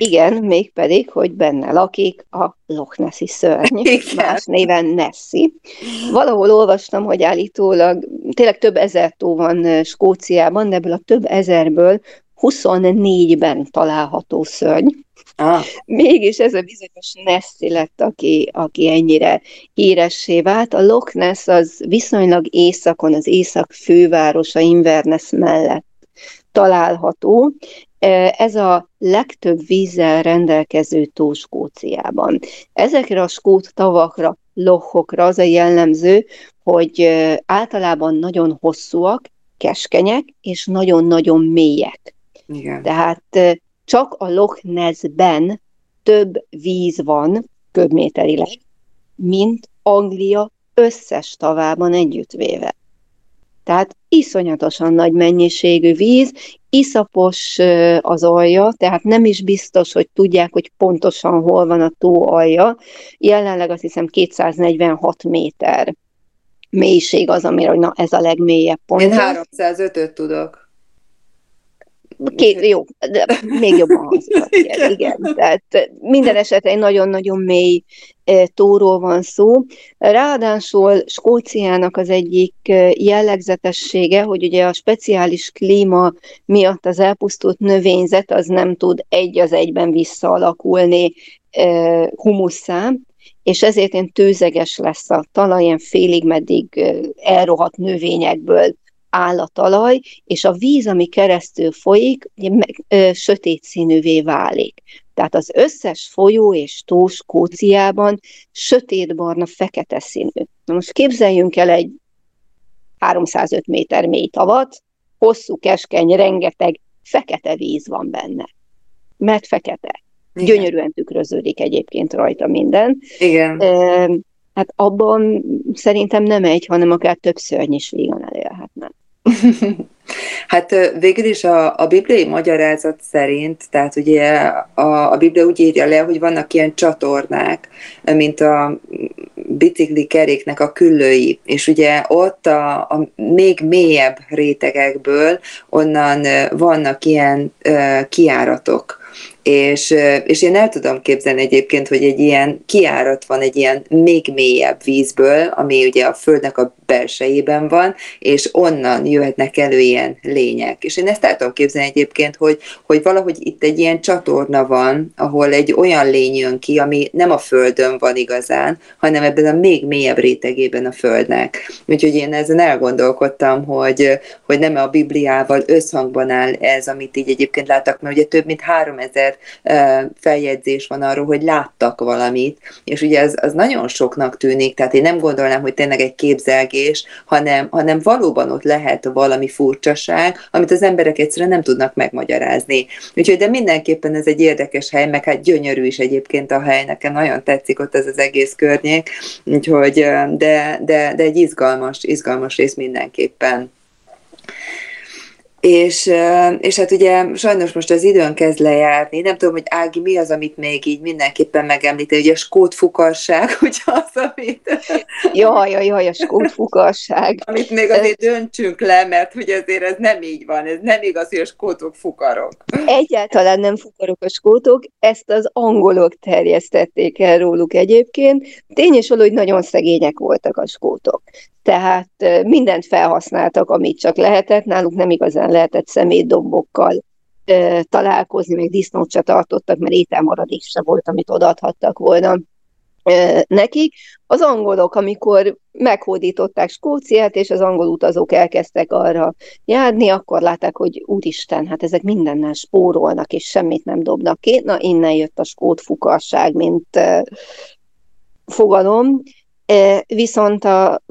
Igen, mégpedig, hogy benne lakik a Loch Nessi szörny, Igen. más néven Nessi. Valahol olvastam, hogy állítólag tényleg több ezer tó van Skóciában, de ebből a több ezerből 24-ben található szörny. Ah. Mégis ez a bizonyos Nessi lett, aki, aki ennyire híressé vált. A Loch Ness az viszonylag északon, az észak fővárosa Inverness mellett található, ez a legtöbb vízzel rendelkező tó Skóciában. Ezekre a skót tavakra, lohokra az a jellemző, hogy általában nagyon hosszúak, keskenyek, és nagyon-nagyon mélyek. Igen. Tehát csak a Loch Ness-ben több víz van köbméterileg, mint Anglia összes tavában együttvéve. Tehát iszonyatosan nagy mennyiségű víz, iszapos az alja, tehát nem is biztos, hogy tudják, hogy pontosan hol van a tó alja. Jelenleg azt hiszem 246 méter mélység az, amire, hogy na ez a legmélyebb pont. Én 305-öt tudok. Két, jó, de még jobban hangzott. Igen, igen. Tehát minden esetre egy nagyon-nagyon mély tóról van szó. Ráadásul Skóciának az egyik jellegzetessége, hogy ugye a speciális klíma miatt az elpusztult növényzet az nem tud egy az egyben visszaalakulni humusszá, és ezért ilyen tőzeges lesz a talaj, ilyen félig meddig elrohadt növényekből áll a talaj, és a víz, ami keresztül folyik, meg, ö, sötét színűvé válik. Tehát az összes folyó és tó Skóciában sötétbarna, fekete színű. Na most képzeljünk el egy 305 méter mély tavat, hosszú, keskeny, rengeteg fekete víz van benne. Mert fekete. Igen. Gyönyörűen tükröződik egyébként rajta minden. Igen. E, hát abban szerintem nem egy, hanem akár több szörny is vígan elélhetne. Hát végül is a, a bibliai magyarázat szerint, tehát ugye a, a Biblia úgy írja le, hogy vannak ilyen csatornák, mint a bicikli keréknek a küllői, és ugye ott a, a még mélyebb rétegekből onnan vannak ilyen uh, kiáratok, És, és én el tudom képzelni egyébként, hogy egy ilyen kiárat van egy ilyen még mélyebb vízből, ami ugye a Földnek a belsejében van, és onnan jöhetnek elő ilyen lények. És én ezt el tudom képzelni egyébként, hogy, hogy valahogy itt egy ilyen csatorna van, ahol egy olyan lény jön ki, ami nem a Földön van igazán, hanem ebben a még mélyebb rétegében a Földnek. Úgyhogy én ezen elgondolkodtam, hogy, hogy nem a Bibliával összhangban áll ez, amit így egyébként láttak, mert ugye több mint 3000 feljegyzés van arról, hogy láttak valamit, és ugye az, az nagyon soknak tűnik, tehát én nem gondolnám, hogy tényleg egy képzelgés, hanem, hanem valóban ott lehet valami furcsaság, amit az emberek egyszerűen nem tudnak megmagyarázni. Úgyhogy de mindenképpen ez egy érdekes hely, meg hát gyönyörű is egyébként a hely, nekem nagyon tetszik ott ez az egész környék, úgyhogy de, de, de egy izgalmas, izgalmas rész mindenképpen. És, és hát ugye sajnos most az időn kezd lejárni, nem tudom, hogy Ági, mi az, amit még így mindenképpen megemlíti, ugye a skót fukarság, ugye az, amit... Jaj, jaj, jaj, a skót fukarság. amit még azért döntsünk le, mert hogy azért ez nem így van, ez nem igaz, hogy a skótok fukarok. Egyáltalán nem fukarok a skótok, ezt az angolok terjesztették el róluk egyébként. Tény és hogy nagyon szegények voltak a skótok tehát mindent felhasználtak, amit csak lehetett, náluk nem igazán lehetett szemétdombokkal találkozni, még disznót se tartottak, mert ételmaradék se volt, amit odaadhattak volna nekik. Az angolok, amikor meghódították Skóciát, és az angol utazók elkezdtek arra járni, akkor látták, hogy úristen, hát ezek mindennel spórolnak, és semmit nem dobnak ki. Na, innen jött a skót fukarság, mint fogalom. Viszont a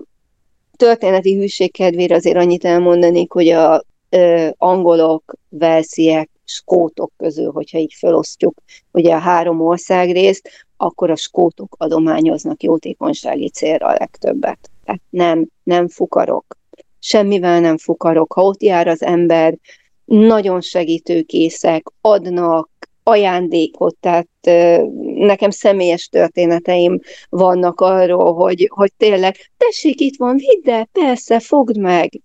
történeti hűség kedvére azért annyit elmondanék, hogy a ö, angolok, velsziek, skótok közül, hogyha így felosztjuk ugye a három országrészt, akkor a skótok adományoznak jótékonysági célra a legtöbbet. Tehát nem, nem fukarok. Semmivel nem fukarok. Ha ott jár az ember, nagyon segítőkészek, adnak, ajándékot, tehát nekem személyes történeteim vannak arról, hogy, hogy tényleg, tessék, itt van, vidd el, persze, fogd meg.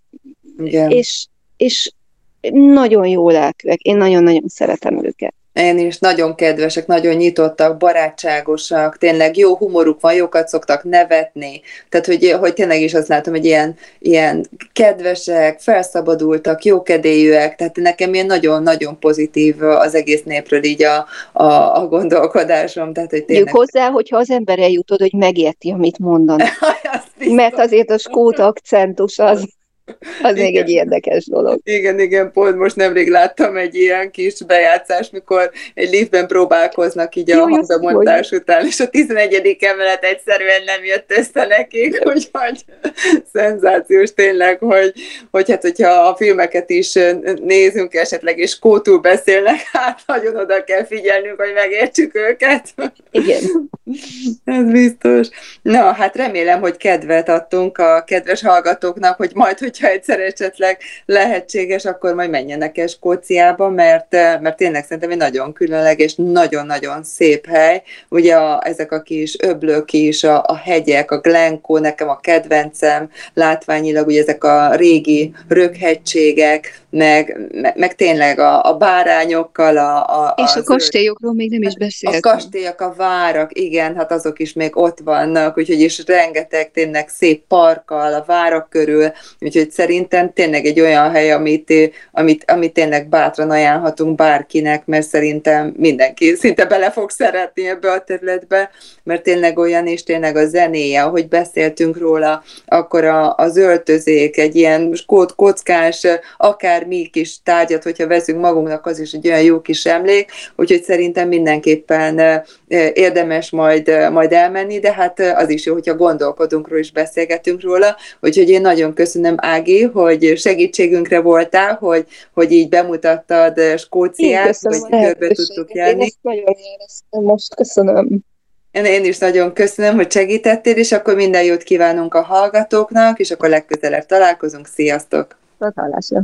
Igen. És, és nagyon jó lelkűek, én nagyon-nagyon szeretem őket. Én is nagyon kedvesek, nagyon nyitottak, barátságosak, tényleg jó humoruk van, jókat szoktak nevetni. Tehát, hogy, hogy tényleg is azt látom, hogy ilyen, ilyen kedvesek, felszabadultak, jókedélyűek, tehát nekem ilyen nagyon-nagyon pozitív az egész népről így a, a, a gondolkodásom. Tehát, hogy tényleg... hozzá, hogyha az ember eljutod, hogy megérti, amit mondanak. Mert azért a skót akcentus az az igen. még egy érdekes dolog. Igen, igen, pont most nemrég láttam egy ilyen kis bejátszás, mikor egy liftben próbálkoznak így a hangzamondás után, és a 11. emelet egyszerűen nem jött össze nekik, úgyhogy szenzációs tényleg, hogy, hogy hát, hogyha a filmeket is nézünk esetleg, és kótul beszélnek, hát nagyon oda kell figyelnünk, hogy megértsük őket. Igen. Ez biztos. Na, hát remélem, hogy kedvet adtunk a kedves hallgatóknak, hogy majd, hogy hogyha egyszer esetleg lehetséges, akkor majd menjenek el Skóciába, mert, eh, mert tényleg szerintem egy nagyon különleges, nagyon-nagyon szép hely. Ugye a, ezek a kis öblök is, a, a hegyek, a Glencoe, nekem a kedvencem, látványilag ugye ezek a régi röghegységek, meg, meg, meg tényleg a, a bárányokkal, a, a, És a kastélyokról még nem is beszéltünk. A kastélyok, a várak, igen, hát azok is még ott vannak, úgyhogy is rengeteg tényleg szép parkkal a várak körül, úgyhogy szerintem tényleg egy olyan hely, amit, amit, amit tényleg bátran ajánlhatunk bárkinek, mert szerintem mindenki szinte bele fog szeretni ebbe a területbe, mert tényleg olyan, és tényleg a zenéje, ahogy beszéltünk róla, akkor a, az öltözék, egy ilyen kockás, akár mi kis tárgyat, hogyha veszünk magunknak, az is egy olyan jó kis emlék, úgyhogy szerintem mindenképpen érdemes majd, majd elmenni, de hát az is jó, hogyha gondolkodunk róla és beszélgetünk róla, úgyhogy én nagyon köszönöm Ági, hogy segítségünkre voltál, hogy, hogy így bemutattad Skóciát, hogy körbe tudtuk járni. Én ezt nagyon éreztem most, köszönöm. Én, is nagyon köszönöm, hogy segítettél, és akkor minden jót kívánunk a hallgatóknak, és akkor legközelebb találkozunk. Sziasztok! Találásra!